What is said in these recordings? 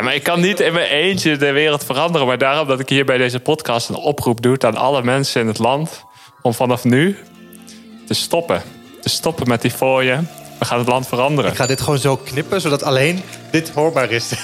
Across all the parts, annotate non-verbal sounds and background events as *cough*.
Ja, maar ik kan niet in mijn eentje de wereld veranderen. Maar daarom dat ik hier bij deze podcast een oproep doe aan alle mensen in het land. Om vanaf nu te stoppen. Te stoppen met die fooien. We gaan het land veranderen. Ik ga dit gewoon zo knippen, zodat alleen dit hoorbaar is. *laughs*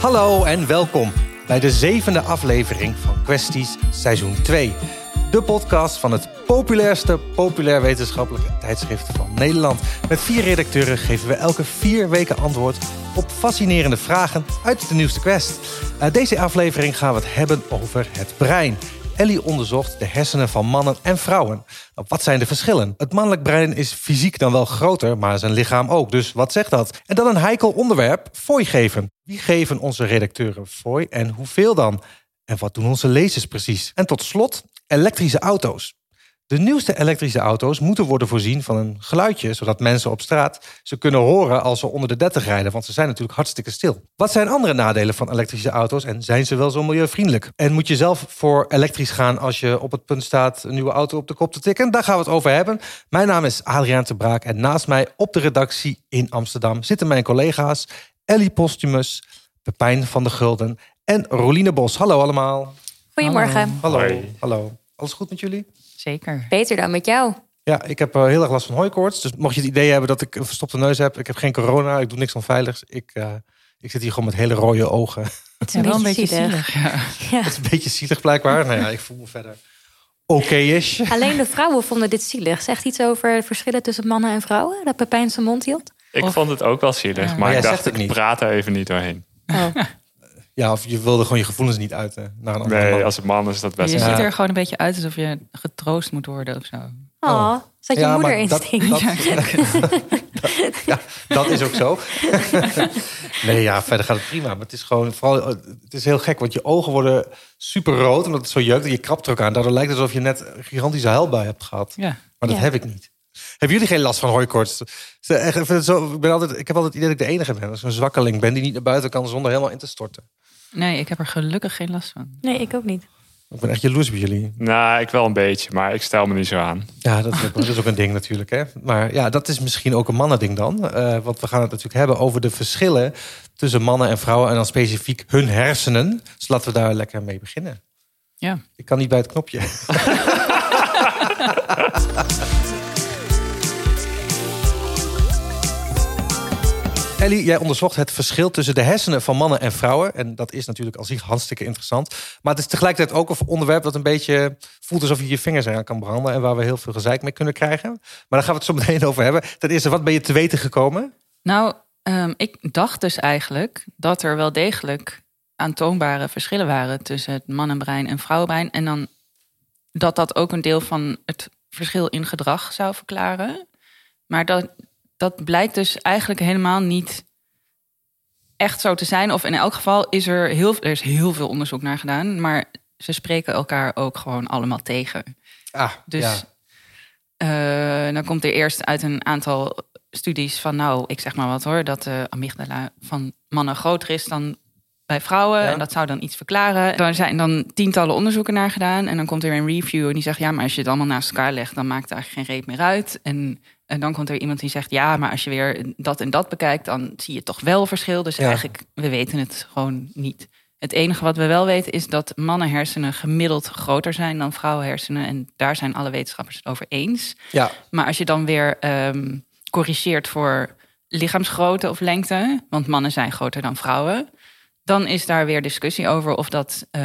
Hallo en welkom bij de zevende aflevering van Questies seizoen 2. De podcast van het populairste populair wetenschappelijke tijdschrift van Nederland. Met vier redacteuren geven we elke vier weken antwoord op fascinerende vragen uit de nieuwste quest. Deze aflevering gaan we het hebben over het brein. Ellie onderzocht de hersenen van mannen en vrouwen. Nou, wat zijn de verschillen? Het mannelijk brein is fysiek dan wel groter, maar zijn lichaam ook. Dus wat zegt dat? En dan een heikel onderwerp, fooi geven. Wie geven onze redacteuren fooi en hoeveel dan? En wat doen onze lezers precies? En tot slot, elektrische auto's. De nieuwste elektrische auto's moeten worden voorzien van een geluidje, zodat mensen op straat ze kunnen horen als ze onder de 30 rijden, want ze zijn natuurlijk hartstikke stil. Wat zijn andere nadelen van elektrische auto's en zijn ze wel zo milieuvriendelijk? En moet je zelf voor elektrisch gaan als je op het punt staat een nieuwe auto op de kop te tikken? Daar gaan we het over hebben. Mijn naam is Adriaan de Braak en naast mij op de redactie in Amsterdam zitten mijn collega's Ellie Postumus, Pepijn van de Gulden en Roline Bos. Hallo allemaal. Goedemorgen. Hallo. Hallo. Alles goed met jullie? Zeker. Beter dan met jou. Ja, ik heb eh, heel erg last van hooikoorts. Dus mocht je het idee hebben dat ik een verstopte neus heb, ik heb geen corona, ik doe niks onveiligs. Ik, eh, ik zit hier gewoon met hele rode ogen. Het is wel een beetje zielig. zielig. Ja. Ja. Het is een beetje zielig blijkbaar. Nou ja, ik voel me verder oké-ish. Alleen de vrouwen vonden dit zielig. Zegt iets over verschillen tussen mannen en vrouwen? Dat Pepijn zijn mond hield? Ik Of- vond het ook wel zielig. Ja. Maar Maar ik dacht, ik niet. praat er even niet doorheen. Oh. Ja, of je wilde gewoon je gevoelens niet uiten naar een andere Nee, man. als het man is dat best Je Ja. ziet er gewoon een beetje uit alsof je getroost moet worden of zo. Oh, zat je Ja, moeder maar dat, instinct? dat, *laughs* ja, dat is ook zo. *laughs* nee, ja, verder gaat het prima. Maar het is gewoon vooral, het is heel gek, want je ogen worden super rood omdat het zo jeukt en je krabt er ook aan. Daardoor lijkt het alsof je net een gigantische huilbui hebt gehad. Ja. Maar dat Ja. heb ik niet. Hebben jullie geen last van hooikoorts? Ze- echt, ik, ik, ben altijd, ik heb altijd het idee dat ik de enige ben. Dat ik zo'n zwakkeling ben die niet naar buiten kan zonder helemaal in te storten. Nee, ik heb er gelukkig geen last van. Nee, ik ook niet. Ik ben echt jaloers op jullie. Nou, ik wel een beetje, maar ik stel me niet zo aan. Ja, dat is ook, dat is ook een ding natuurlijk. Hè? Maar ja, dat is misschien ook een mannending dan. Eh, want we gaan het natuurlijk hebben over de verschillen tussen mannen en vrouwen. En dan specifiek hun hersenen. Dus laten we daar lekker mee beginnen. Ja. Ik kan niet bij het knopje. *laughs* Ellie, jij onderzocht het verschil tussen de hersenen van mannen en vrouwen. En dat is natuurlijk al zich hartstikke interessant. Maar het is tegelijkertijd ook een onderwerp dat een beetje voelt alsof je je vingers eraan kan branden. En waar we heel veel gezeik mee kunnen krijgen. Maar daar gaan we het zo meteen *laughs* over hebben. Ten eerste, wat ben je te weten gekomen? Nou, ehm, ik dacht dus eigenlijk dat er wel degelijk aantoonbare verschillen waren tussen het mannenbrein en vrouwenbrein. En dan dat dat ook een deel van het verschil in gedrag zou verklaren. Maar dat, dat blijkt dus eigenlijk helemaal niet echt zo te zijn. Of in elk geval is er heel, er is heel veel onderzoek naar gedaan. Maar ze spreken elkaar ook gewoon allemaal tegen. Ah, Dus ja. eh, dan komt er eerst uit een aantal studies van, nou, ik zeg maar wat hoor, dat de amygdala van mannen groter is dan bij vrouwen. Ja. En dat zou dan iets verklaren. Daar zijn dan tientallen onderzoeken naar gedaan. En dan komt er een review en die zegt, ja, maar als je het allemaal naast elkaar legt, dan maakt het eigenlijk geen reet meer uit. En, en dan komt er iemand die zegt, ja, maar als je weer dat en dat bekijkt, dan zie je toch wel verschil. Dus Ja. eigenlijk, we weten het gewoon niet. Het enige wat we wel weten is dat mannenhersenen gemiddeld groter zijn dan vrouwenhersenen. En daar zijn alle wetenschappers het over eens. ja, Maar als je dan weer ehm, corrigeert voor lichaamsgrootte of lengte, want mannen zijn groter dan vrouwen, dan is daar weer discussie over of dat eh,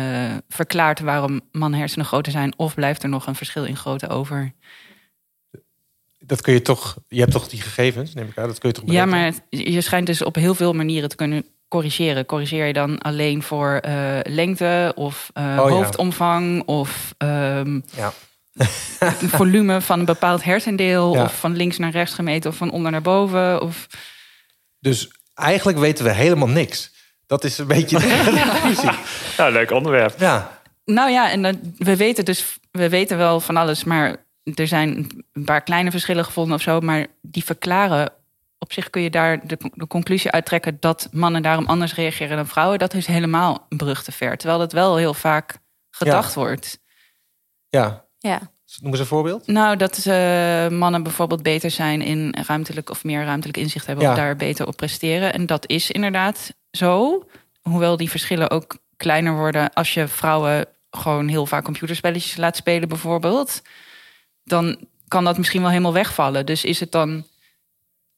verklaart waarom mannenhersenen groter zijn, of blijft er nog een verschil in grootte over. Dat kun je toch... Je hebt toch die gegevens, neem ik aan. Dat kun je toch Ja, berekenen? maar het- je schijnt dus op heel veel manieren te kunnen corrigeren. Corrigeer je dan alleen voor eh, lengte of eh, Oh, ja. hoofdomvang of ehm, Ja. volume van een bepaald hersendeel Ja. of van links naar rechts gemeten of van onder naar boven of Dus eigenlijk weten we helemaal niks. Dat is een beetje de *laughs* conclusie. Ja, leuk onderwerp. Ja, Nou ja, en dan, we weten dus, we weten wel van alles, maar er zijn een paar kleine verschillen gevonden of zo, maar die verklaren op zich kun je daar de, de conclusie uittrekken dat mannen daarom anders reageren dan vrouwen. Dat is helemaal een brug te ver. Terwijl dat wel heel vaak gedacht wordt. Ja, Ja. noem eens een voorbeeld. Nou, dat eh, mannen bijvoorbeeld beter zijn in ruimtelijk of meer ruimtelijk inzicht hebben Ja. of daar beter op presteren. En dat is inderdaad zo. Hoewel die verschillen ook kleiner worden als je vrouwen gewoon heel vaak computerspelletjes laat spelen, bijvoorbeeld. Dan kan dat misschien wel helemaal wegvallen. Dus is het dan.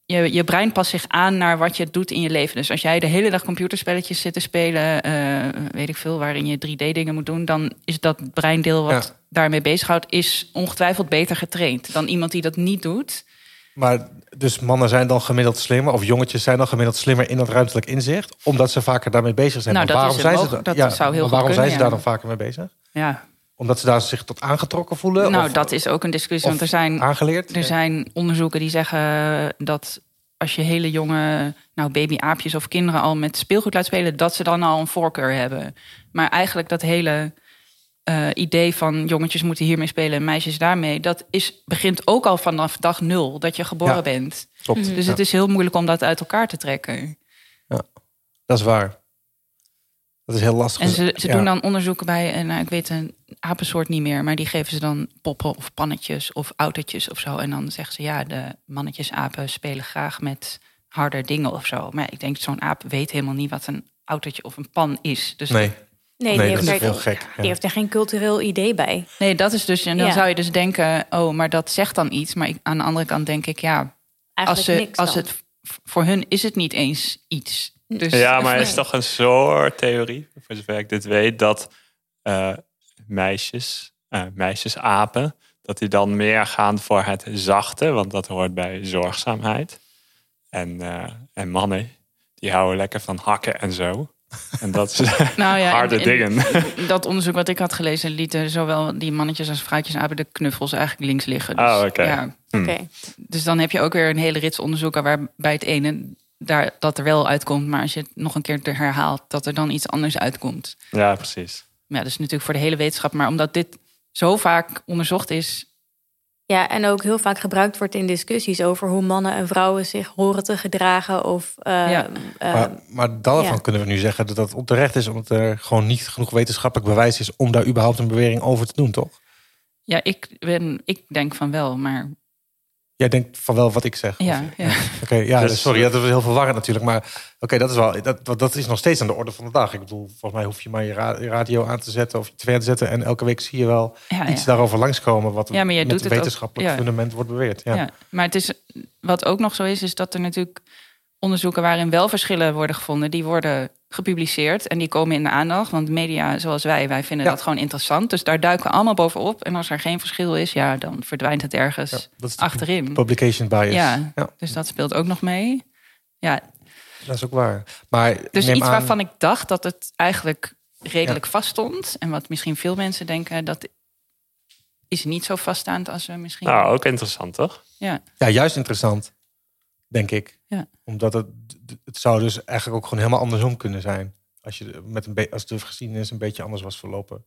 Je, je brein past zich aan naar wat je doet in je leven. Dus als jij de hele dag computerspelletjes zit te spelen, eh, weet ik veel, waarin je 3D-dingen moet doen, dan is dat breindeel wat Ja. daarmee bezighoudt, is ongetwijfeld beter getraind dan iemand die dat niet doet. Maar dus mannen zijn dan gemiddeld slimmer, of jongetjes zijn dan gemiddeld slimmer in dat ruimtelijk inzicht, omdat ze vaker daarmee bezig zijn. Nou, dat waarom is zijn ze dat zou heel waarom zijn ze kunnen, daar ja. dan vaker mee bezig? Ja, Omdat ze daar zich tot aangetrokken voelen? nou, of dat is ook een discussie. Want er zijn, aangeleerd? er zijn onderzoeken die zeggen dat als je hele jonge nou, babyaapjes of kinderen al met speelgoed laat spelen, dat ze dan al een voorkeur hebben. Maar eigenlijk dat hele eh, idee van jongetjes moeten hiermee spelen en meisjes daarmee, dat is, begint ook al vanaf dag nul dat je geboren Ja. bent. Klopt. Dus Ja, het is heel moeilijk om dat uit elkaar te trekken. Dat is waar. Dat is heel lastig. En ze, ze Ja. doen dan onderzoeken bij, en nou, ik weet een apensoort niet meer, maar die geven ze dan poppen of pannetjes of autootjes of zo. En dan zeggen ze ja, de mannetjes apen spelen graag met harder dingen of zo. Maar ik denk, zo'n aap weet helemaal niet wat een autootje of een pan is. Dus Nee, Nee, nee die, dat is heeft heel er, gek. die Ja. heeft er geen cultureel idee bij. nee, dat is dus, en dan Ja. zou je dus denken, oh, maar dat zegt dan iets. Maar ik, aan de andere kant denk ik, ja, als, ze, niks als dan. het voor hun is het niet eens iets. Dus, Ja, maar er is toch een soort theorie, voor zover ik dit weet, dat eh, meisjes, eh, meisjesapen, dat die dan meer gaan voor het zachte, want dat hoort bij zorgzaamheid. En, eh, en mannen, die houden lekker van hakken en zo. En dat is *laughs* Nou ja, harde en- en dingen. *laughs* Dat onderzoek wat ik had gelezen, lieten zowel die mannetjes als vrouwtjesapen de knuffels eigenlijk links liggen. Dus, Oh, oké. ja, Oké. Dus dan heb je ook weer een hele rits onderzoeken waarbij het ene daar, dat er wel uitkomt. Maar als je het nog een keer herhaalt, dat er dan iets anders uitkomt. Ja, precies. Ja, dat is natuurlijk voor de hele wetenschap. Maar omdat dit zo vaak onderzocht is. Ja, en ook heel vaak gebruikt wordt in discussies over hoe mannen en vrouwen zich horen te gedragen. Of, eh, Ja. eh, Maar, maar daarvan ja. kunnen we nu zeggen dat dat onterecht is, omdat er gewoon niet genoeg wetenschappelijk bewijs is om daar überhaupt een bewering over te doen, toch? Ja, ik, ben, ik denk van wel, maar Jij denkt van wel wat ik zeg. ja, Of- ja. *laughs* Oké, ja, Dus- dus, sorry, dat is heel verwarrend natuurlijk. Maar oké, dat is wel dat, dat is nog steeds aan de orde van de dag. Ik bedoel, volgens mij hoef je maar je, ra- je radio aan te zetten of je tv aan te zetten. En elke week zie je wel Ja, iets ja. daarover langskomen wat Ja, maar jij met doet het ook- wetenschappelijk ja. fundament wordt beweerd. Ja. Ja. maar het is wat ook nog zo is, is dat er natuurlijk onderzoeken waarin wel verschillen worden gevonden, die worden gepubliceerd en die komen in de aandacht. Want media zoals wij, wij vinden Ja. dat gewoon interessant. Dus daar duiken we allemaal bovenop. En als er geen verschil is, ja, dan verdwijnt het ergens Ja, dat is de achterin. Publication bias. Ja. ja, Dus dat speelt ook nog mee. Ja, dat is ook waar. Maar dus neem iets aan- waarvan ik dacht dat het eigenlijk redelijk vaststond. En wat misschien veel mensen denken, dat is niet zo vaststaand als we misschien. Nou, ook interessant, toch? Ja. Ja, juist interessant, denk ik. Ja. Omdat het, het zou dus eigenlijk ook gewoon helemaal andersom kunnen zijn. Als, je met een als de geschiedenis een beetje anders was verlopen.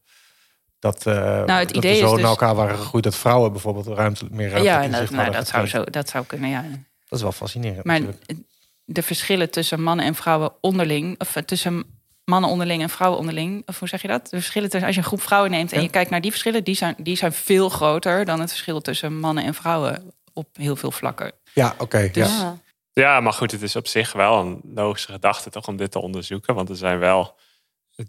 Dat, eh Nou, het dat idee we is zo dus- naar elkaar waren gegroeid. Dat vrouwen bijvoorbeeld ruimte, meer ruimte Ja, inzicht dat, nou, dat, zou zo, dat zou kunnen, ja. Dat is wel fascinerend Maar natuurlijk. de verschillen tussen mannen en vrouwen onderling, of eh, tussen mannen onderling en vrouwen onderling, of hoe zeg je dat? De verschillen tussen, als je een groep vrouwen neemt en Ja. je kijkt naar die verschillen, die zijn, die zijn veel groter dan het verschil tussen mannen en vrouwen op heel veel vlakken. Ja, oké. Dus- ja. ja. Ja, maar goed, het is op zich wel een logische gedachte toch om dit te onderzoeken. Want er zijn wel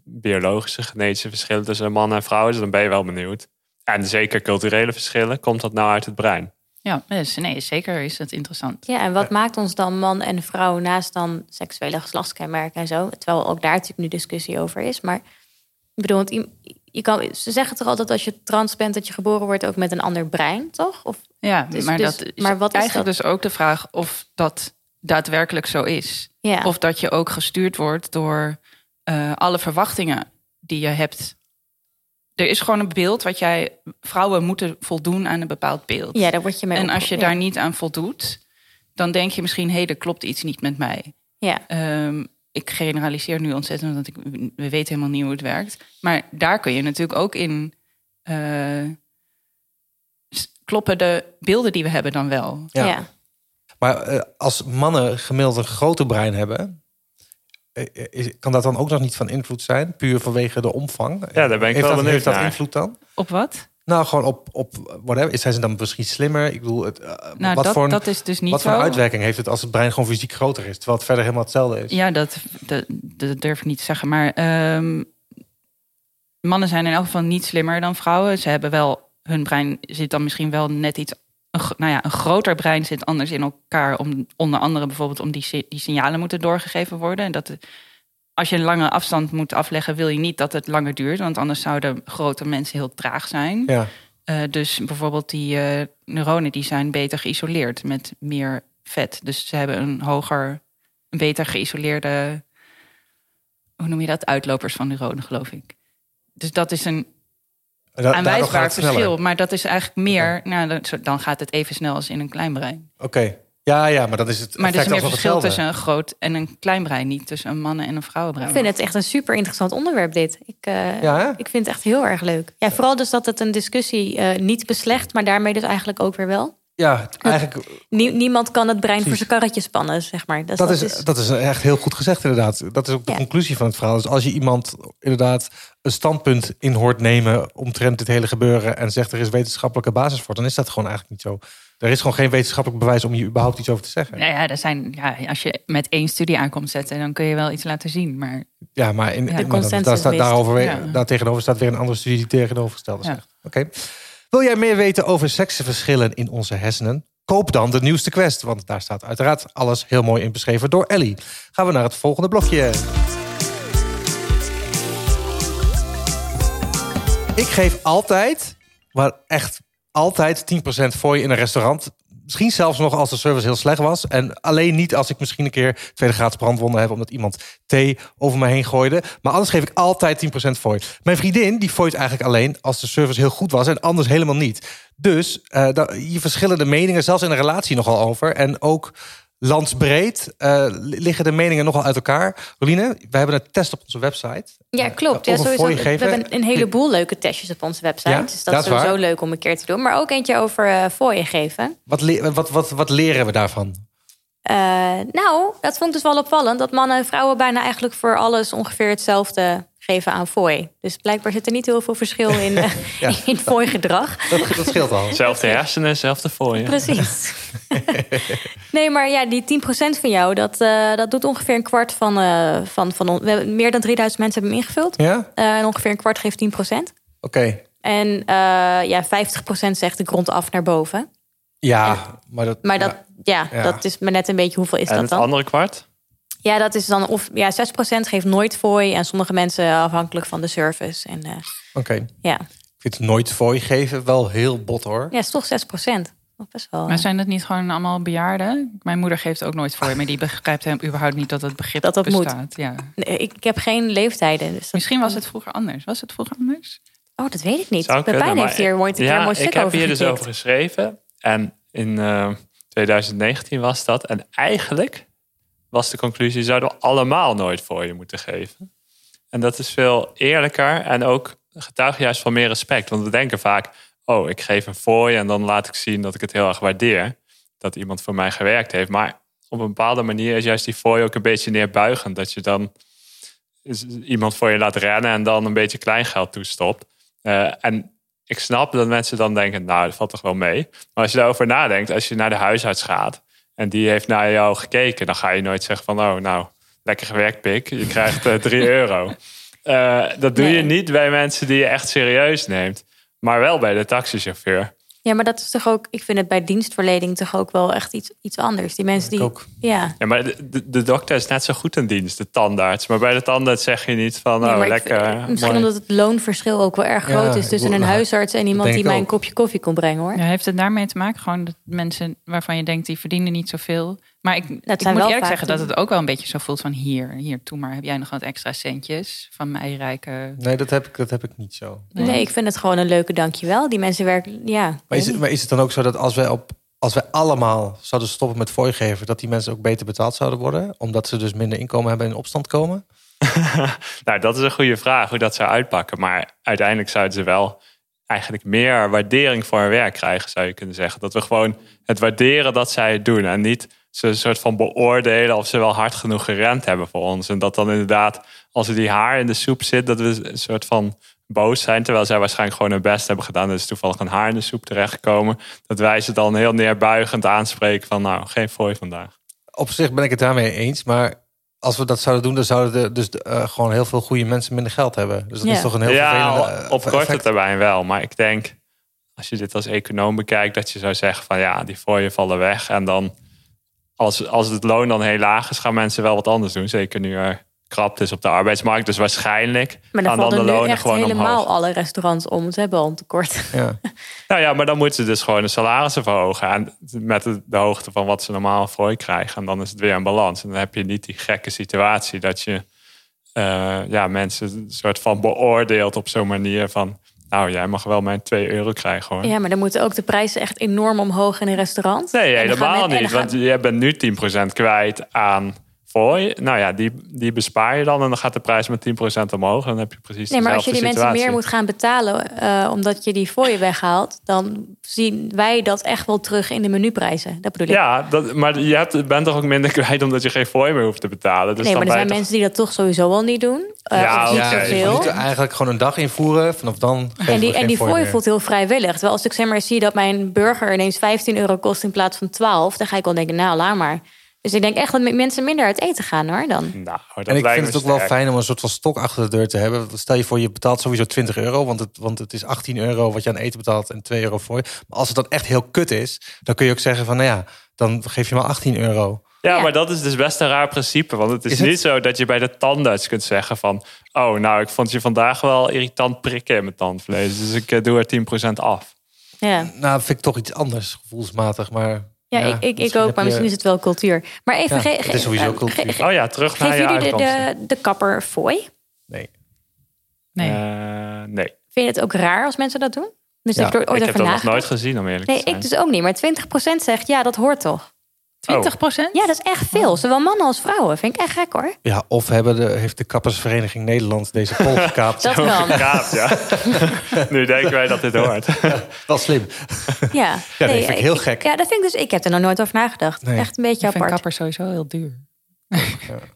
biologische, genetische verschillen tussen mannen en vrouwen. Dus dan ben je wel benieuwd. En zeker culturele verschillen. Komt dat nou uit het brein? Ja, dus nee, zeker is het interessant. ja, en wat maakt ons dan man en vrouw naast dan seksuele geslachtskenmerken en zo? Terwijl ook daar natuurlijk nu discussie over is. Maar ik bedoel, want i- je kan, ze zeggen toch altijd als je trans bent dat je geboren wordt ook met een ander brein, toch? Of Ja, Dus- maar dus- dat is maar wat is eigenlijk dat? dus ook de vraag of dat daadwerkelijk zo is. ja, Of dat je ook gestuurd wordt door eh, alle verwachtingen die je hebt. Er is gewoon een beeld wat jij. Vrouwen moeten voldoen aan een bepaald beeld. ja, daar word je mee. en op- als je ja. daar niet aan voldoet, dan denk je misschien: hé, hey, er klopt iets niet met mij. Ja, Ehm, ik generaliseer nu ontzettend, want ik, we weten helemaal niet hoe het werkt. Maar daar kun je natuurlijk ook in. eh, kloppen de beelden die we hebben dan wel? Ja. ja. Maar eh, als mannen gemiddeld een groter brein hebben... eh, is- kan dat dan ook nog niet van invloed zijn? Puur vanwege de omvang? Ja, daar ben ik heeft wel dat, Heeft dat invloed dan? Op wat? Nou, gewoon op, op whatever. Zijn ze dan misschien slimmer? Ik bedoel, het, Nou, wat, dat, voor, een- dat is dus niet wat voor uitwerking heeft het als het brein gewoon fysiek groter is? Terwijl het verder helemaal hetzelfde is. Ja, dat, dat, dat durf ik niet te zeggen. Maar ehm, mannen zijn in elk geval niet slimmer dan vrouwen. Ze hebben wel, hun brein zit dan misschien wel net iets. Een, nou ja, een groter brein zit anders in elkaar. Om, onder andere bijvoorbeeld om die, die signalen moeten doorgegeven worden. En dat als je een lange afstand moet afleggen, wil je niet dat het langer duurt. Want anders zouden grote mensen heel traag zijn. Ja. Eh, dus bijvoorbeeld die eh, neuronen die zijn beter geïsoleerd met meer vet. Dus ze hebben een hoger, een beter geïsoleerde, hoe noem je dat? Uitlopers van neuronen, geloof ik. Dus dat is een Da- aanwijsbaar sneller. verschil. Maar dat is eigenlijk meer, nou, dan gaat het even snel als in een klein brein. Oké. Ja, ja, maar dat is het Maar er is meer verschil hetzelfde. tussen een groot en een klein brein. Niet tussen een mannen- en een vrouwenbrein. Ik vind het echt een super interessant onderwerp, dit. Ik, eh, Ja, ik vind het echt heel erg leuk. Ja, vooral dus dat het een discussie eh, niet beslecht, maar daarmee dus eigenlijk ook weer wel. Ja, eigenlijk, Nie- niemand kan het brein voor zijn karretje spannen, zeg maar. Dus dat, is, dat is echt heel goed gezegd inderdaad. Dat is ook de Ja. conclusie van het verhaal. Dus als je iemand inderdaad een standpunt in hoort nemen... omtrent dit hele gebeuren en zegt er is wetenschappelijke basis voor... dan is dat gewoon eigenlijk niet zo. Er is gewoon geen wetenschappelijk bewijs om hier überhaupt iets over te zeggen. Nou ja, er zijn, ja, als je met één studie aankomt zetten, dan kun je wel iets laten zien. Maar Ja, maar in, De maar daar, staat, daarover, Ja. daar tegenover staat weer een andere studie die tegenovergestelde Ja. zegt. Oké. Wil jij meer weten over seksenverschillen in onze hersenen? Koop dan de nieuwste quest, want daar staat uiteraard alles heel mooi in beschreven door Ellie. Gaan we naar het volgende blokje. Ik geef altijd, maar echt altijd 10% voor je in een restaurant. Misschien zelfs nog als de service heel slecht was. En alleen niet als ik misschien een keer tweede graads brandwonden heb... omdat iemand thee over me heen gooide. Maar anders geef ik altijd 10% voor je. Mijn vriendin die fooit eigenlijk alleen als de service heel goed was... en anders helemaal niet. Dus eh, da- hier verschillen de meningen zelfs in een relatie nogal over. En ook landsbreed eh, liggen de meningen nogal uit elkaar. Roline, we hebben een test op onze website. Ja, klopt. Ja, sowieso. We hebben een heleboel leuke testjes op onze website. Ja, dus dat, dat is sowieso waar. leuk om een keer te doen. Maar ook eentje over eh fooien geven. Wat, wat, wat, wat leren we daarvan? Eh, nou, dat vond ik dus wel opvallend. Dat mannen en vrouwen bijna eigenlijk voor alles ongeveer hetzelfde geven aan fooi. Dus blijkbaar zit er niet heel veel verschil in, *laughs* eh, Ja. in fooi-gedrag. *laughs* Dat, dat scheelt al. Zelfde hersenen, zelfde voor je. Precies. *laughs* nee, maar ja, die 10% van jou, dat, eh, dat doet ongeveer een kwart van, eh, van, van on- we hebben meer dan 3000 mensen hebben hem ingevuld. Ja? Eh, en ongeveer een kwart geeft 10%. Oké. En eh, ja, 50% zegt de grond af naar boven. Ja, maar dat... Maar dat, ja. Ja. dat is maar net een beetje hoeveel is En dat het dan? andere kwart? Ja, dat is dan of ja, 6% geeft nooit fooi. En sommige mensen afhankelijk van de service. En eh, Oké. ja. Ik vind nooit fooi geven wel heel bot hoor. ja, het is toch 6%. Nog best wel. Maar zijn dat niet gewoon allemaal bejaarden? Mijn moeder geeft ook nooit voor, maar die begrijpt hem überhaupt niet dat het begrip Dat dat moet. bestaat. Ja. Nee, ik, ik heb geen leeftijden. Dus Misschien was het vroeger anders. Was het vroeger anders? Oh, dat weet ik niet. Zou Pepijn kunnen, heeft hier ooit een keer ja, een mooi stuk ik heb over hier dus over geschreven. En in eh, 2019 was dat. En eigenlijk was de conclusie... zouden we allemaal nooit voor je moeten geven. En dat is veel eerlijker en ook getuigt juist van meer respect. Want we denken vaak... oh, ik geef een fooi en dan laat ik zien dat ik het heel erg waardeer. Dat iemand voor mij gewerkt heeft. Maar op een bepaalde manier is juist die fooi ook een beetje neerbuigend. Dat je dan iemand voor je laat rennen en dan een beetje kleingeld toestopt. Eh, en ik snap dat mensen dan denken, nou, dat valt toch wel mee. Maar als je daarover nadenkt, als je naar de huisarts gaat en die heeft naar jou gekeken, dan ga je nooit zeggen van, oh, nou, lekker gewerkt, pik. Je krijgt eh 3 *laughs* euro. Eh, dat doe je niet bij mensen die je echt serieus neemt, maar wel bij de taxichauffeur. Ja, maar dat is toch ook... Ik vind het bij dienstverlening toch ook wel echt iets, iets anders. Die mensen die... ook. Ja. Ja, maar de, de, dokter is net zo goed in dienst, de tandarts. Maar bij de tandarts zeg je niet van, Nee, oh, ik lekker. vind- misschien mooi. omdat het loonverschil ook wel erg Ja, groot is tussen een *laughs* nou, huisarts en iemand die mij een kopje koffie kon brengen hoor. Ja, heeft het daarmee te maken? Gewoon dat mensen waarvan je denkt, die verdienen niet zoveel. Maar ik, ik moet wel eerlijk zeggen dat het ook wel een beetje zo voelt van hier, hier, toe maar. Heb jij nog wat extra centjes van mij rijke... Nee, dat heb ik, dat heb ik niet zo. Nee, ik vind het gewoon een leuke dankjewel. Die mensen werken, ja. Maar is, het, niet. maar is het dan ook zo dat als wij, op, als wij allemaal zouden stoppen met fooi geven... dat die mensen ook beter betaald zouden worden? Omdat ze dus minder inkomen hebben en in opstand komen? *laughs* Nou, dat is een goede vraag hoe dat zou uitpakken. Maar uiteindelijk zouden ze wel eigenlijk meer waardering voor hun werk krijgen, zou je kunnen zeggen. Dat we gewoon het waarderen dat zij het doen en niet ze een soort van beoordelen of ze wel hard genoeg gerend hebben voor ons. En dat dan inderdaad, als er die haar in de soep zit, dat we een soort van boos zijn. Terwijl zij waarschijnlijk gewoon hun best hebben gedaan. Er is toevallig een haar in de soep terechtgekomen. Dat wij ze dan heel neerbuigend aanspreken van nou, geen fooi vandaag. Op zich ben ik het daarmee eens, maar als we dat zouden doen, dan zouden er dus uh, gewoon heel veel goede mensen minder geld hebben. Dus dat Ja. is toch een heel ja, vervelende op eh, korte effect. termijn wel. Maar ik denk, als je dit als econoom bekijkt, dat je zou zeggen van ja, die fooien vallen weg. En dan, als, als het loon dan heel laag is, gaan mensen wel wat anders doen. Zeker nu er krapte is op de arbeidsmarkt. Dus waarschijnlijk Maar dan gaan dan de lonen echt gewoon helemaal omhoog. alle restaurants om. Ze hebben al een tekort. Ja. *laughs* Nou ja, maar dan moeten ze dus gewoon de salarissen verhogen. En met de, de hoogte van wat ze normaal voor krijgen. En dan is het weer een balans. En dan heb je niet die gekke situatie dat je eh, ja, mensen een soort van beoordeelt op zo'n manier van... Nou, jij mag wel mijn 2 euro krijgen hoor. Ja, maar dan moeten ook de prijzen echt enorm omhoog in een restaurant. Nee, helemaal niet. Want je bent nu 10% kwijt aan fooi. Nou ja, die, die bespaar je dan en dan gaat de prijs met 10% omhoog. En dan heb je precies Nee, maar als je die mensen meer moet gaan betalen eh, omdat je die fooien weghaalt, dan zien wij dat echt wel terug in de menuprijzen. Dat bedoel ik. Ja, dat, maar je hebt, bent toch ook minder *laughs* kwijt omdat je geen fooi meer hoeft te betalen. Dus nee, maar dan er zijn mensen die dat toch sowieso al niet doen. Eh, Ja, of er eigenlijk gewoon een dag invoeren. Vanaf dan En die, en die fooi voelt heel vrijwillig. Terwijl als ik zeg maar zie dat mijn burger ineens 15 euro kost in plaats van 12, dan ga ik wel denken, nou, laat maar. Dus ik denk echt dat mensen minder uit eten gaan hoor dan. Nou, dat En ik lijkt vind het ook wel fijn om een soort van stok achter de deur te hebben. Stel je voor, je betaalt sowieso 20 euro, want het, want het is 18 euro wat je aan eten betaalt en 2 euro voor. Maar als het dan echt heel kut is, dan kun je ook zeggen van, nou ja, dan geef je maar 18 euro. Ja, Ja. maar dat is dus best een raar principe. Want het is, Is het? niet zo dat je bij de tandarts kunt zeggen van... oh, nou, ik vond je vandaag wel irritant prikken in mijn tandvlees. Dus ik eh, doe er 10% af. Ja, Nou, vind ik toch iets anders, gevoelsmatig. Maar ja, ik, ik, ook, maar je- misschien is het wel cultuur. Maar even, Ja, ge- het ge- is sowieso eh, cultuur. ge- ge- Oh ja, terug naar geven je jullie de, de, de kapper fooi? Nee. Nee. Eh, nee, Vind je het ook raar als mensen dat doen? Dus Ja, ik heb ooit ik heb over dat nog nooit gezien om eerlijk Nee, te zijn. ik dus ook niet. Maar 20% zegt ja, dat hoort toch? 20 procent? Ja, dat is echt veel. Zowel mannen als vrouwen. Vind ik echt gek hoor. Ja, of hebben de, heeft de Kappersvereniging Nederland deze poll *laughs* gekaapt. Dat kan. Ja. *laughs* nu denken wij dat dit hoort. *laughs* Wel slim. Ja, dat vind ik heel gek. Ja, dat vind ik dus. Ik heb er nog nooit over nagedacht. Nee. Echt een beetje Ik vind apart. kapper sowieso heel duur.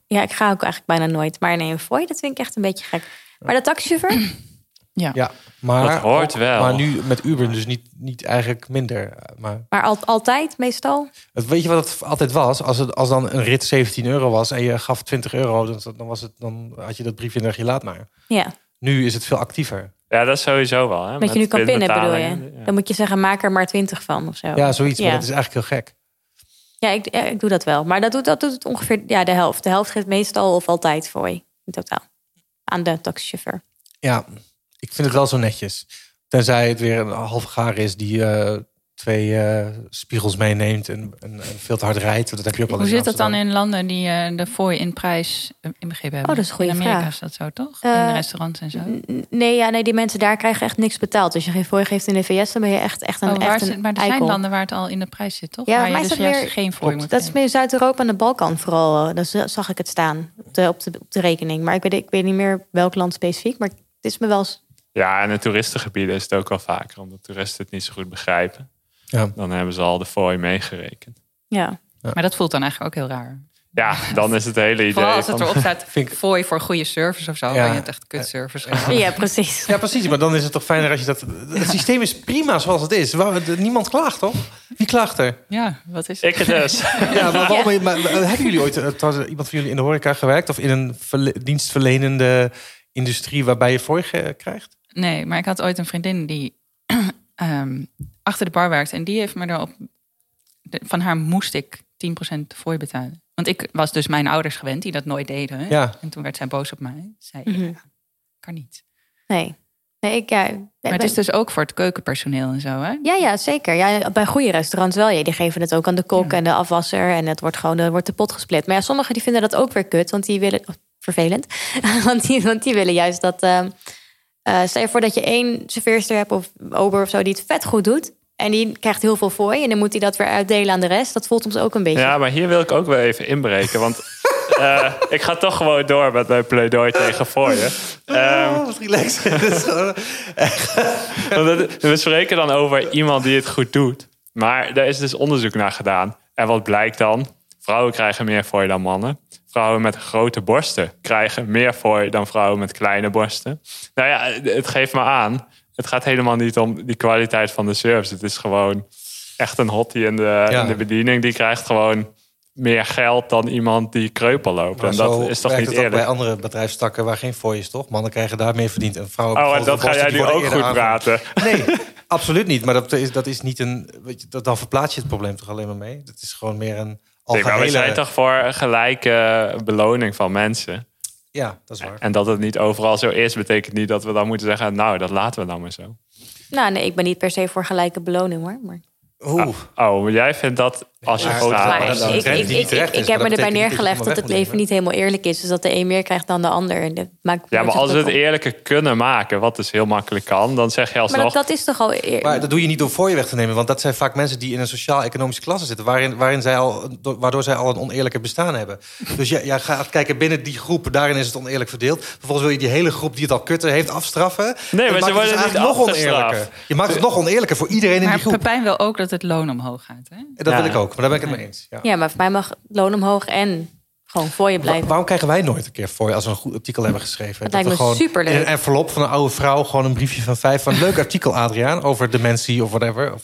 Ja, ik ga ook eigenlijk bijna nooit. Maar nee, een fooi, dat vind ik echt een beetje gek. Maar de taxichauffeur? *clears throat* Ja, maar, Dat hoort wel. Maar nu met Uber dus niet, niet eigenlijk minder. Maar Maar al, altijd, meestal? het, weet je wat het altijd was? Als, het, als dan een rit 17 euro was en je gaf 20 euro, dan, dan, was het, dan had je dat briefje en dacht je laat maar. Ja, Nu is het veel actiever. Ja, dat is sowieso wel. Hè? dat je nu kan pinnen bedoel je. Ja. Dan moet je zeggen, maak er maar 20 van of zo. Ja, zoiets. Maar Ja. dat is eigenlijk heel gek. Ja, ik, ja, ik doe dat wel. Maar dat doet, dat doet het ongeveer ja, de helft. De helft geeft meestal of altijd fooi. In totaal. Aan de taxichauffeur. Ja, ik vind het wel zo netjes. Tenzij het weer een halve gaar is die eh, twee eh, spiegels meeneemt en, en, en veel te hard rijdt. Dat heb je ook wel Hoe zit dat dan in landen die eh, de fooi in prijs inbegrepen hebben? Oh, dat is een goede In Amerika vraag. is dat zo, toch? In restaurants en zo. Nee, ja, nee, die mensen daar krijgen echt niks betaald. Als je geen fooi geeft in de VS, dan ben je echt, echt een, Oh, waar echt een maar er zijn eikel. landen waar het al in de prijs zit, toch? Ja, waar je dus juist meer- geen fooi moet Dat is meer Zuid-Europa en de Balkan vooral. Daar zag ik het staan op de, op, de, op de rekening. Maar ik weet, ik weet niet meer welk land specifiek. Maar het is me wel eens... Ja, en in toeristengebieden is het ook wel vaker. Omdat toeristen het niet zo goed begrijpen. Ja. Dan hebben ze al de fooi meegerekend. Ja. Maar dat voelt dan eigenlijk ook heel raar. Ja, dan is het hele idee Vooral als het erop staat *laughs* ik- fooi voor goede service of zo. Ja. Ja. je het echt kut service gaat. ja, precies. Ja, precies. Maar dan is het toch fijner als je dat... Het systeem is prima zoals het is. Waar- Niemand klaagt, toch? Wie klaagt er? Ja, wat is Ik het dus. *laughs* Ja, maar, waarom, maar, maar hebben jullie ooit eh, iemand van jullie in de horeca gewerkt? Of in een verle- dienstverlenende industrie waarbij je fooi ge- krijgt? Nee, maar ik had ooit een vriendin die *clears throat* ehm, achter de bar werkte. En die heeft me erop... de- van haar moest ik 10% fooi betalen. Want ik was dus mijn ouders gewend die dat nooit deden. Ja. En toen werd zij boos op mij. Zei, Mhm. ja, kan niet. Nee. Nee, ik... Ja, Maar het is dus ook voor het keukenpersoneel en zo, hè? Ja, ja, zeker. Ja, bij goede restaurants wel. Ja, die geven het ook aan de kok en de afwasser. En het wordt gewoon er wordt de pot gesplit. Maar ja, sommigen die vinden dat ook weer kut. Want die willen... oh, vervelend. *laughs* want, die, want die willen juist dat... ehm, eh, stel je voor dat je één serveerster hebt of ober of zo... die het vet goed doet. En die krijgt heel veel fooi. En dan moet hij dat weer uitdelen aan de rest. Dat voelt soms ook een beetje... Ja, maar hier wil ik ook wel even inbreken. Want *laughs* Eh, ik ga toch gewoon door met mijn pleidooi tegen voor je. Oh, wat relaxed. *laughs* We spreken dan over iemand die het goed doet. Maar daar is dus onderzoek naar gedaan. En wat blijkt dan? Vrouwen krijgen meer fooi dan mannen. Vrouwen met grote borsten krijgen meer fooi dan vrouwen met kleine borsten. Nou ja, het geeft me aan. Het gaat helemaal niet om die kwaliteit van de service. Het is gewoon echt een hottie in de, Ja. in de bediening. Die krijgt gewoon meer geld dan iemand die kreupel loopt. Maar en dat is toch niet ook bij eerlijk? andere bedrijfstakken waar geen fooi is, toch? Mannen krijgen daar meer verdiend en vrouwen... Oh, en dat ga jij nu ook goed praten. Nee, absoluut niet. Maar dat is, dat is niet een. Weet je, dat, dan verplaats je het probleem toch alleen maar mee. Dat is gewoon meer een. Nee, maar we algehele- zijn toch voor een gelijke beloning van mensen. Ja, dat is waar. En dat het niet overal zo is, betekent niet dat we dan moeten zeggen... nou, dat laten we dan maar zo. Nou, nee, ik ben niet per se voor gelijke beloning hoor. Maar, Oeh. Oh, maar jij vindt dat als je Maar- groot maar maar dat- ik, ik, trend ik, heb maar me erbij neergelegd dat het leven niet helemaal eerlijk is. Dus dat de een meer krijgt dan de ander. En dat maakt Ja, maar als we het eerlijker kunnen maken, wat dus heel makkelijk kan... dan zeg je Maar alsnog... dat, dat is toch al eer... Maar dat doe je niet door voor je weg te nemen. Want dat zijn vaak mensen die in een sociaal-economische klasse zitten. Waarin, waarin zij al, waardoor zij al een oneerlijke bestaan hebben. *laughs* Dus jij, jij gaat kijken binnen die groep. Daarin is het oneerlijk verdeeld. Vervolgens wil je die hele groep die het al kutten heeft afstraffen. Nee, maar ze maakt het worden dus niet eigenlijk nog oneerlijker. Je maakt het nog oneerlijker voor iedereen in die Maar groep. Pepijn wil ook dat het loon omhoog gaat. Hè? En dat Ja. wil ik ook. Maar daar ben ik het mee eens. Ja. Ja, maar voor mij mag loon omhoog en gewoon voor je Wa- blijven. waarom krijgen wij nooit een keer voor je als we een goed artikel hebben geschreven? Dat lijkt we me gewoon superleuk. In een envelop van een oude vrouw gewoon een briefje van vijf van leuk artikel Adriaan over dementie of whatever. Of,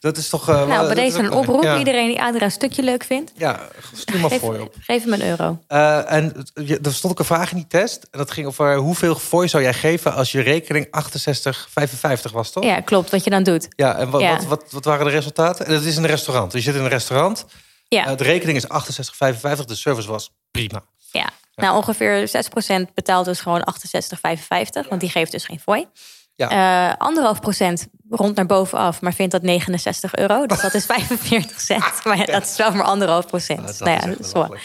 dat is toch. eh, wel- nou, bij deze een oproep. Ja, Iedereen die Adria een stukje leuk vindt, ja stuur maar geef, voor je op. geef hem een euro. Eh, en er stond ook een vraag in die test. En dat ging over hoeveel fooi zou jij geven als je rekening 68,55 was, toch? Ja, klopt, wat je dan doet. Ja, en wat, Ja. Wat, wat, wat waren de resultaten? En dat is een restaurant. Dus je zit in een restaurant. Ja, Eh, de rekening is 68,55. De service was prima. ja. Nou, ongeveer 6% betaalt dus gewoon 68,55, want die geeft dus geen fooi. Ja. Eh, anderhalf procent rond naar bovenaf, maar vindt dat 69 euro. Dus dat is *laughs* 45 cent. Maar ja, dat is wel maar anderhalf procent. Dat, dat nou ja.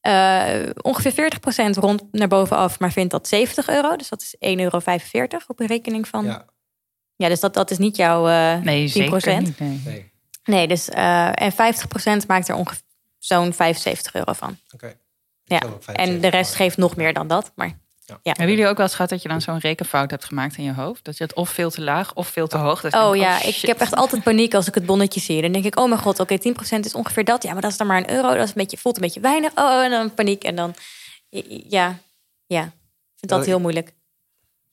Eh, ongeveer 40% rond naar bovenaf, maar vindt dat 70 euro. Dus dat is 1,45 euro op een rekening van. Ja, Ja, dus dat, dat is niet jouw eh Nee, 10%. zeker niet. Nee. nee. Nee, dus eh, en 50% maakt er ongeveer zo'n 75 euro van. Oké. Ja. zou ook 75 En de rest geeft nog meer dan dat. Maar Hebben jullie ook wel eens gehad dat je dan zo'n rekenfout hebt gemaakt in je hoofd? Dat je het of veel te laag of veel te hoog. Dat oh denkt, ja, ik shit. heb echt altijd paniek als ik het bonnetje zie. Dan denk ik, oh mijn god, oké, 10% is ongeveer dat. Ja, maar dat is dan maar een euro. Dat is een beetje, voelt een beetje weinig. Oh, en dan paniek. En dan, ja, ja. Ik vind dat heel moeilijk.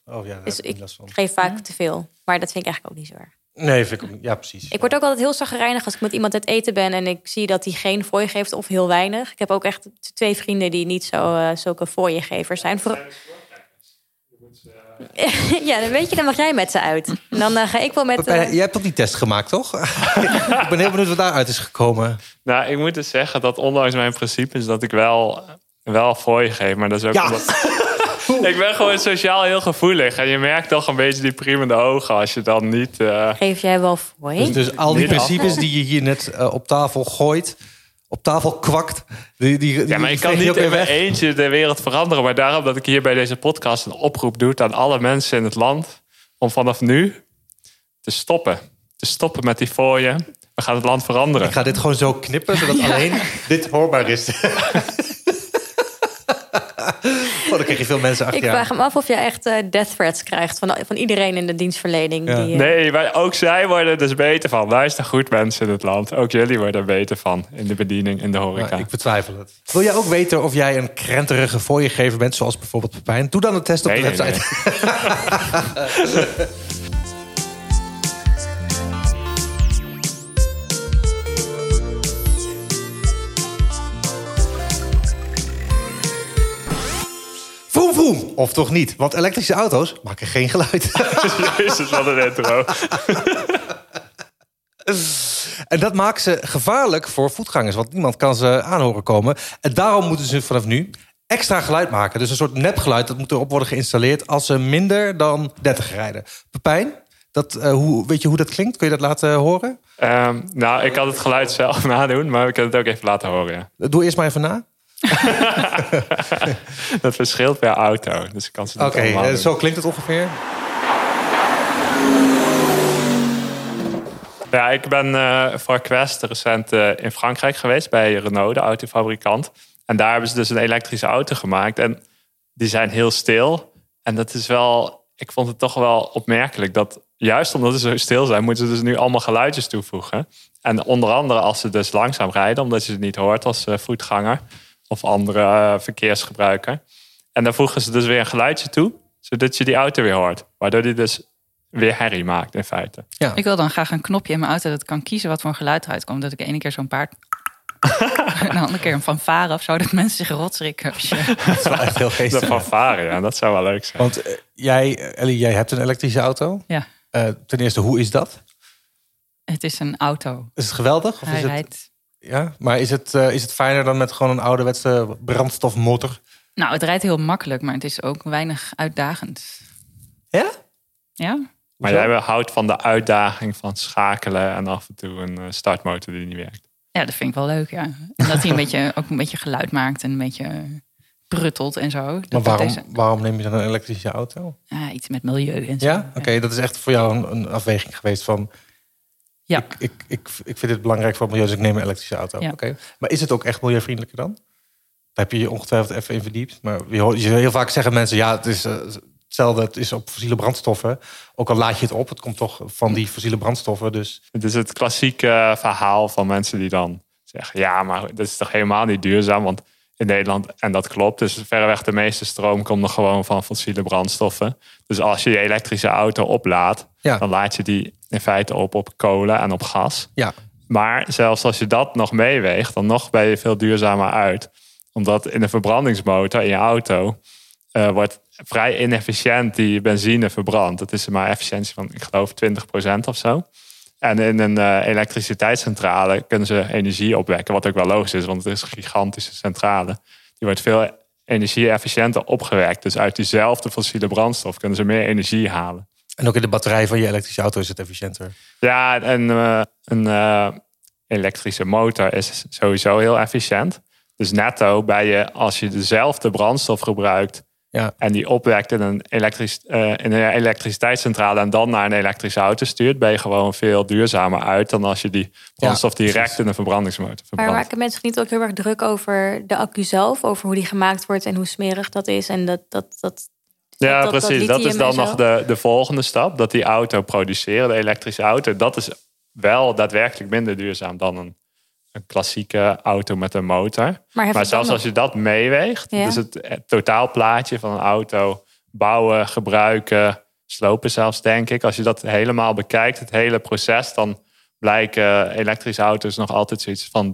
Oh ja, daar Dus heb ik last van. geef vaak te veel. Maar dat vind ik eigenlijk ook niet zo erg. Nee, vind ik ook. Ja, precies. Ik word ook altijd heel zagrijnig als ik met iemand uit eten ben en ik zie dat hij geen fooi geeft of heel weinig. Ik heb ook echt twee vrienden die niet zo, eh, zulke fooiengevers zijn. Voor... *laughs* ja, dan weet je, dan mag jij met ze uit. En dan eh, ga ik wel met. Pepijn, eh, jij hebt toch die test gemaakt, toch? *laughs* ik ben heel benieuwd wat daaruit is gekomen. Nou, ik moet dus zeggen dat ondanks mijn principes... dat ik wel, wel fooi geef. Maar dat is ook Ja. omdat... ik ben gewoon sociaal heel gevoelig. En je merkt toch een beetje die priemende ogen... als je dan niet... eh, Geef jij wel fooi? Dus, dus al die principes die je hier net eh, op tafel gooit, op tafel kwakt, die, die, Ja, maar ik kan je niet in mijn eentje de wereld veranderen. Maar daarom dat ik hier bij deze podcast een oproep doe aan alle mensen in het land. Om vanaf nu te stoppen. Te stoppen met die fooien. We gaan het land veranderen. Ik ga dit gewoon zo knippen, zodat *laughs* alleen dit hoorbaar is. *laughs* oh, dan krijg je veel mensen achter Ik vraag hem af of je echt eh, death threats krijgt van, van iedereen in de dienstverlening. Ja. Die, eh, Nee, maar ook zij worden er dus beter van. Luister goed mensen in het land. Ook jullie worden er beter van. In de bediening, in de horeca. Ik betwijfel het. Wil jij ook weten of jij een krenterige fooiengever bent, zoals bijvoorbeeld Pepijn? Doe dan een test op Nee, de nee, website. *laughs* *laughs* Of toch niet? Want elektrische auto's maken geen geluid. *laughs* Jezus, wat een intro. En dat maakt ze gevaarlijk voor voetgangers. Want niemand kan ze aanhoren komen. En daarom moeten ze vanaf nu extra geluid maken. Dus een soort nepgeluid. Dat moet erop worden geïnstalleerd als ze minder dan 30 rijden. Pepijn, dat, eh, hoe, weet je hoe dat klinkt? Kun je dat laten horen? Ehm, nou, ik kan het geluid zelf *laughs* nadoen. Maar we kunnen het ook even laten horen. Ja. Doe eerst maar even na. *laughs* Dat verschilt per auto. Dus ik kan ze Oké, eh, zo klinkt het ongeveer. Ja, ik ben eh, voor Quest recent eh, in Frankrijk geweest bij Renault, de autofabrikant. En daar hebben ze dus een elektrische auto gemaakt. En die zijn heel stil. En dat is wel, ik vond het toch wel opmerkelijk dat juist omdat ze zo stil zijn, moeten ze dus nu allemaal geluidjes toevoegen. En onder andere als ze dus langzaam rijden, omdat je het niet hoort als voetganger of andere eh, verkeersgebruiker. En dan voegen ze dus weer een geluidje toe, zodat je die auto weer hoort. Waardoor die dus weer herrie maakt in feite. Ja. Ik wil dan graag een knopje in mijn auto dat ik kan kiezen wat voor een geluid eruit komt. Dat ik de ene keer zo'n paard. *laughs* en de andere keer een fanfare of zo. Dat mensen zich rotschrikken. *laughs* Dat is wel echt heel De geestig. fanfare, ja, dat zou wel leuk zijn. Want eh, jij, Ellie, jij hebt een elektrische auto. Ja, Eh, ten eerste, hoe is dat? het is een auto. Is het geweldig? Of Hij is het, rijdt. Ja? Maar is het, eh, is het fijner dan met gewoon een ouderwetse brandstofmotor? Nou, het rijdt heel makkelijk, maar het is ook weinig uitdagend. Ja? Ja? Maar jij houdt van de uitdaging van schakelen en af en toe een eh, startmotor die niet werkt. Ja, dat vind ik wel leuk, ja. En dat hij een beetje, ook een beetje geluid maakt en een beetje bruttelt en zo. Dat Maar waarom, deze- waarom neem je dan een elektrische auto? ja, iets met milieu en zo. Ja? Oké, dat is echt voor jou een, een afweging geweest van... Ja. Ik, ik, ik, ik vind het belangrijk voor het milieu, dus ik neem een elektrische auto. Ja. Oké. Maar is het ook echt milieuvriendelijker dan? Daar heb je je ongetwijfeld even in verdiept. Maar je hoort, je heel vaak zeggen mensen... ja, het is eh, hetzelfde, het is op fossiele brandstoffen. Ook al laat je het op, het komt toch van die fossiele brandstoffen. Dus Het is het klassieke eh, verhaal van mensen die dan zeggen: ja, maar dat is toch helemaal niet duurzaam? Want in Nederland, en dat klopt, dus verreweg de meeste stroom komt nog gewoon van fossiele brandstoffen. Dus als je je elektrische auto oplaadt, Ja. dan laat je die in feite op op kolen en op gas. ja, Maar zelfs als je dat nog meeweegt, dan nog ben je veel duurzamer uit. Omdat in een verbrandingsmotor in je auto eh, wordt vrij inefficiënt die benzine verbrand. Het is maar efficiëntie van, ik geloof, 20% of zo. En in een eh, elektriciteitscentrale kunnen ze energie opwekken. Wat ook wel logisch is, want het is een gigantische centrale. Die wordt veel energie-efficiënter opgewekt. Dus uit diezelfde fossiele brandstof kunnen ze meer energie halen. En ook in de batterij van je elektrische auto is het efficiënter. Ja, en eh, een eh, elektrische motor is sowieso heel efficiënt. Dus netto bij je, als je dezelfde brandstof gebruikt Ja. en die opwekt in een, elektrisch, eh, in een elektriciteitscentrale en dan naar een elektrische auto stuurt, ben je gewoon veel duurzamer uit dan als je die brandstof direct in een verbrandingsmotor Maar verbrandt. maken mensen niet ook heel erg druk over de accu zelf? Over hoe die gemaakt wordt en hoe smerig dat is? En dat, dat, dat, Ja, dat- precies. Dat, is dan nog de, de volgende stap. Dat die auto produceren, de elektrische auto, dat is wel daadwerkelijk minder duurzaam dan een, een klassieke auto met een motor. Maar, zelfs nog- als je dat meeweegt, Ja. dus het, het totaalplaatje van een auto bouwen, gebruiken, slopen zelfs, denk ik. Als je dat helemaal bekijkt, het hele proces, dan blijken elektrische auto's nog altijd zoiets van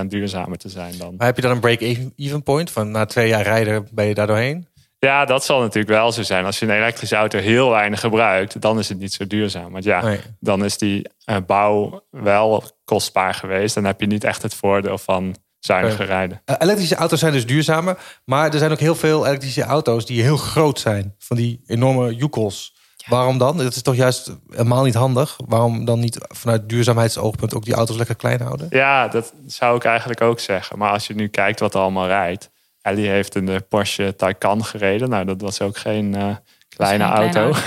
30% duurzamer te zijn dan. Maar heb je dan een break-even point? Van na twee jaar rijden ben je daar doorheen? Ja, dat zal natuurlijk wel zo zijn. Als je een elektrische auto heel weinig gebruikt, dan is het niet zo duurzaam. Want ja, Nee. dan is die eh, bouw wel kostbaar geweest. Dan heb je niet echt het voordeel van zuiniger rijden. Eh, elektrische auto's zijn dus duurzamer. Maar er zijn ook heel veel elektrische auto's die heel groot zijn. Van die enorme joekels. Waarom dan? Dat is toch juist helemaal niet handig? Waarom dan niet vanuit duurzaamheidsoogpunt ook die auto's lekker klein houden? Ja, dat zou ik eigenlijk ook zeggen. Maar als je nu kijkt wat er allemaal rijdt. Ellie heeft een eh, Porsche Taycan gereden. Nou, dat was ook geen eh, kleine geen kleine auto. *laughs*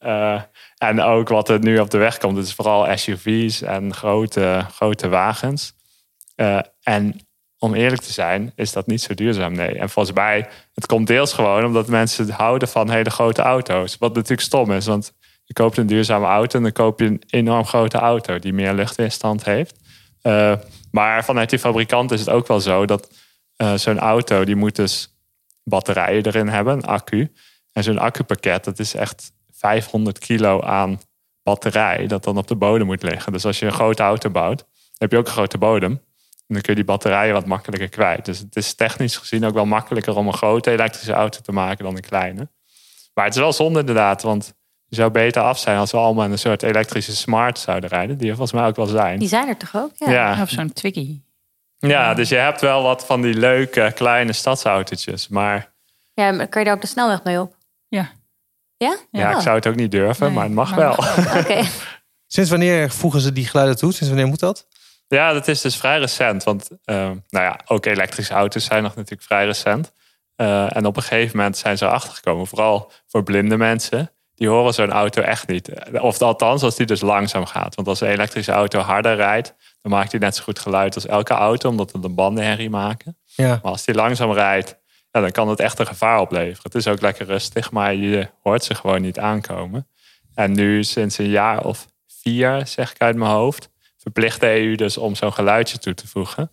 Eh, en ook wat er nu op de weg komt, is vooral SUV's en grote, grote wagens. En om eerlijk te zijn, is dat niet zo duurzaam. Nee. En volgens mij, het komt deels gewoon omdat mensen houden van hele grote auto's. Wat natuurlijk stom is, want je koopt een duurzame auto en dan koop je een enorm grote auto die meer luchtweerstand heeft. Maar vanuit die fabrikant is het ook wel zo dat eh, zo'n auto, die moet dus batterijen erin hebben, een accu. En zo'n accupakket, dat is echt 500 kilo aan batterij dat dan op de bodem moet liggen. Dus als je een grote auto bouwt, heb je ook een grote bodem. En dan kun je die batterijen wat makkelijker kwijt. Dus het is technisch gezien ook wel makkelijker om een grote elektrische auto te maken dan een kleine. Maar het is wel zonde inderdaad, want je zou beter af zijn als we allemaal in een soort elektrische smart zouden rijden. Die er volgens mij ook wel zijn. Die zijn er toch ook? Ja. Ja, Of zo'n Twiggy. Ja, dus je hebt wel wat van die leuke kleine stadsautootjes. Maar Ja, maar kan je daar ook de snelweg mee op? Ja. Ja? ja, ik zou het ook niet durven, Nee, maar het mag maar wel. *laughs* *laughs* Oké. Sinds wanneer voegen ze die geluiden toe? Sinds wanneer moet dat? Ja, dat is dus vrij recent. Want eh, nou ja, ook elektrische auto's zijn nog natuurlijk vrij recent. Eh, en op een gegeven moment zijn ze erachter gekomen, vooral voor blinde mensen. Die horen zo'n auto echt niet. Of althans, als die dus langzaam gaat. Want als een elektrische auto harder rijdt, dan maakt die net zo goed geluid als elke auto, omdat het de banden herrie maken. Ja. Maar als die langzaam rijdt, ja, dan kan het echt een gevaar opleveren. Het is ook lekker rustig, maar je hoort ze gewoon niet aankomen. En nu sinds een jaar of vier, zeg ik uit mijn hoofd, verplicht de EU dus om zo'n geluidje toe te voegen.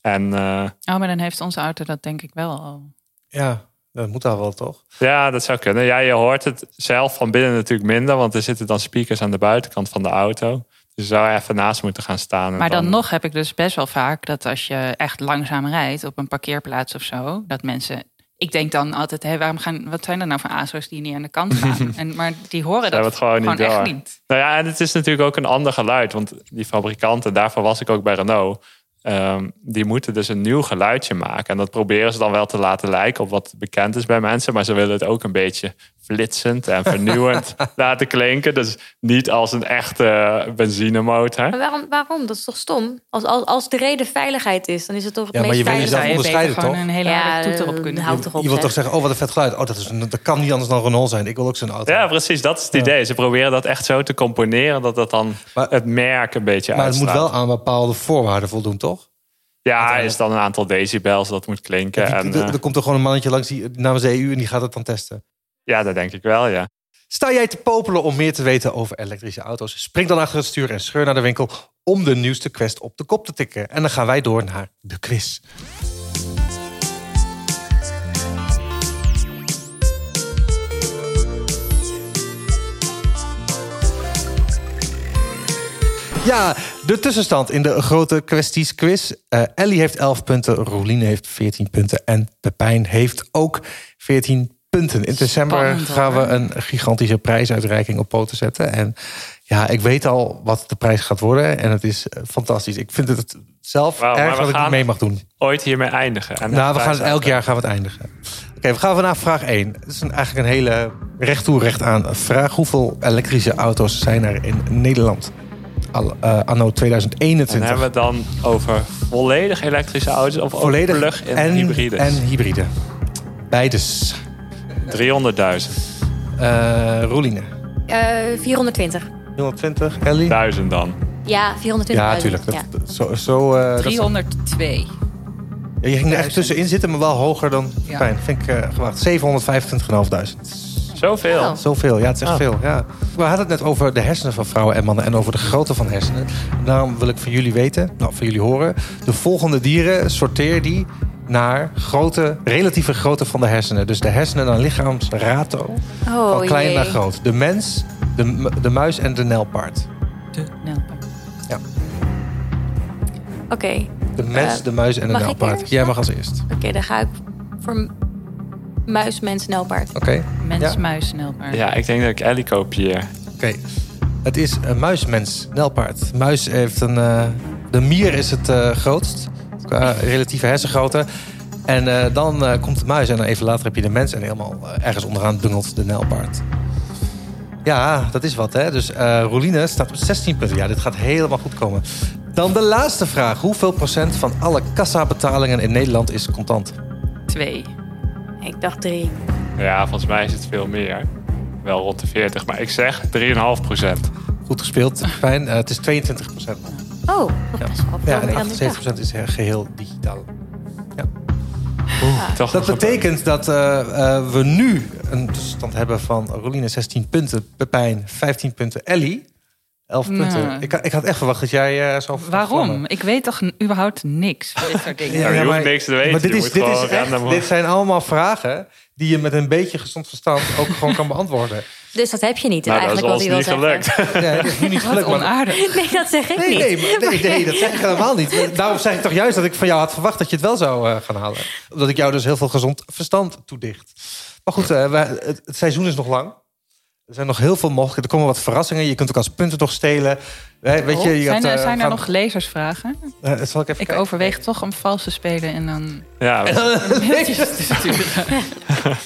En eh, Oh, maar dan heeft onze auto dat denk ik wel al. ja, dat moet daar wel toch? ja, dat zou kunnen. Ja, je hoort het zelf van binnen natuurlijk minder, want er zitten dan speakers aan de buitenkant van de auto. Je zou even naast moeten gaan staan. Maar dan nog heb ik dus best wel vaak dat als je echt langzaam rijdt op een parkeerplaats of zo, dat mensen. Ik denk dan altijd, hé, waarom gaan, wat zijn er nou voor ASO's die niet aan de kant *laughs* gaan? en, maar die horen dat het gewoon niet echt door. niet. Nou ja, en het is natuurlijk ook een ander geluid. Want die fabrikanten, daarvoor was ik ook bij Renault. ehm, die moeten dus een nieuw geluidje maken. En dat proberen ze dan wel te laten lijken op wat bekend is bij mensen. Maar ze willen het ook een beetje flitsend en vernieuwend *laughs* laten klinken. Dus niet als een echte benzinemotor. Maar waarom, waarom? Dat is toch stom? Als, als, als de reden veiligheid is, dan is het toch het Ja, maar meest je wil veilig. jezelf gewoon toch? een hele Ja, toeter op kunnen houd op. je wilt toch zeg. zeggen, oh wat een vet geluid. Oh, dat, is, een- dat kan niet anders dan Renault zijn. Ik wil ook zo'n auto. Ja, precies. Dat is het idee. Ze proberen dat echt zo te componeren dat dat dan Maar- het merk een beetje maar het moet wel aan bepaalde voorwaarden voldoen, toch? Ja, is dan een aantal decibels dat moet klinken. Die- en, er- eh, er komt er gewoon een mannetje langs die, namens de EU en die gaat het dan testen. Ja, dat denk ik wel, ja. Sta jij te popelen om meer te weten over elektrische auto's? Spring dan achter het stuur en scheur naar de winkel om de nieuwste quest op de kop te tikken. En dan gaan wij door naar de quiz. Ja, de tussenstand in de grote kwesties quiz. Eh, Ellie heeft 11 punten, Roeline heeft 14 punten en Pepijn heeft ook 14 punten. In december Spannend, gaan we een gigantische prijsuitreiking op poten zetten. En ja, ik weet al wat de prijs gaat worden en het is eh, fantastisch. Ik vind het zelf erg dat ik niet mee mag doen. Ooit hiermee eindigen. En Nou, we gaan het elk jaar gaan we het eindigen. Oké, we gaan naar vraag 1. Het is een, eigenlijk een hele recht toe recht aan vraag. Hoeveel elektrische auto's zijn er in Nederland? Al, eh, anno En 2021. hebben we het dan over volledig elektrische auto's of Volledig over plug-in en hybrides? En hybride. Beides. 300.000. Eh Roeline. Eh, 420. 120. Ellie? 1000 dan. Ja, 420. Ja, natuurlijk. Ja. Zo, zo, eh, dat is- 302. Ja, je ging er echt tussenin zitten, maar wel hoger dan Ja. Pijn. Vind ik uh, gewaagd. 725.500. Zoveel. Oh. Zoveel, ja, het is echt Oh. veel. Ja. We hadden het net over de hersenen van vrouwen en mannen en over de grootte van hersenen. Daarom wil ik van jullie weten, nou, van jullie horen. De volgende dieren sorteer die naar grote, relatieve grootte van de hersenen. Dus de hersenen naar lichaamsrato. Oh, van klein jee. naar groot. De mens, de, de muis en de nelpaard. De Nelpaard. Oké, De mens, Eh, de muis en de nelpaard. Jij mag als eerst. oké, dan ga ik voor muis, mens, nelpaard. Oké. Mens, Ja. muis, Nelpaard. Ja, ik denk dat ik Ellie kopieer. Oké. Het is een muismens, nelpaard. Muis heeft een. eh, de mier is het eh, grootst. Qua relatieve hersengrootte. En eh, dan eh, komt de muis en dan even later heb je de mens. En helemaal eh, ergens onderaan dungelt de nelpaard. Ja, dat is wat hè. Dus eh Roeline staat op 16 punten. Ja, dit gaat helemaal goed komen. Dan de laatste vraag. Hoeveel procent van alle kassabetalingen in Nederland is contant? Twee. Ik dacht drie. Ja, volgens mij is het veel meer. Wel rond de 40, maar ik zeg 3,5 procent. Goed gespeeld, fijn. Eh, het is 22 procent. Oh, dat is wel veel Ja, meer en dan ik 78 dacht. procent is eh, geheel digitaal. Toch Dat nog betekent dat eh, eh, we nu een tussenstand hebben van Roline 16 punten, Pepijn 15 punten, Ellie 11 Nee. punten. Ik, ik had echt verwacht dat jij eh zo Waarom? Ik weet toch überhaupt niks van dit soort *laughs* dingen. Ja, je hoeft niks te weten. Maar dit, is, dit, is echt, dit zijn allemaal vragen die je met een beetje gezond verstand ook gewoon kan beantwoorden. *laughs* Dus dat heb je niet, Nou, dat is eigenlijk ons hij wil niet zeggen. gelukt. Nee, dat is nu niet *laughs* Wat gelukt. Maar, onaardig. *laughs* Nee, dat zeg ik nee, niet. nee, maar- nee, nee, dat zeg ik *laughs* helemaal niet. Daarom zeg ik toch juist dat ik van jou had verwacht dat je het wel zou eh, gaan halen. Omdat ik jou dus heel veel gezond verstand toedicht. Maar goed, eh, we- het, het seizoen is nog lang. Er zijn nog heel veel mogelijkheden. Er komen wat verrassingen. Je kunt ook als punten nog stelen. Weet je, je zijn hebt, er, eh, zijn er gaan- nog lezersvragen? Eh, zal ik even Ik kijken? overweeg toch om vals te spelen en dan Ja, we- te sturen.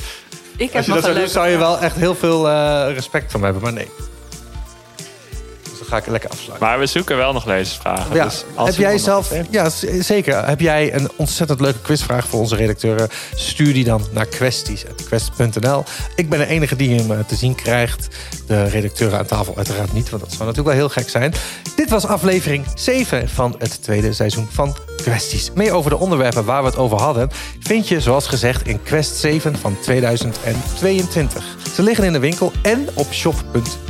Ik heb Als je nog dat zou doen, zou je wel echt heel veel eh, respect van me hebben. Maar nee. Ga ik lekker afsluiten. Maar we zoeken wel nog lezersvragen. Ja, Dus als heb jij zelf, ja, zeker. Heb jij een ontzettend leuke quizvraag voor onze redacteuren? Stuur die dan naar kwesties.quest.nl. Ik ben de enige die hem eh, te zien krijgt. De redacteuren aan tafel uiteraard niet, want dat zou natuurlijk wel heel gek zijn. Dit was aflevering 7 van het tweede seizoen van Kwesties. Meer over de onderwerpen waar we het over hadden... vind je, zoals gezegd, in Quest 7 van 2022. Ze liggen in de winkel en op shop.quest.nl.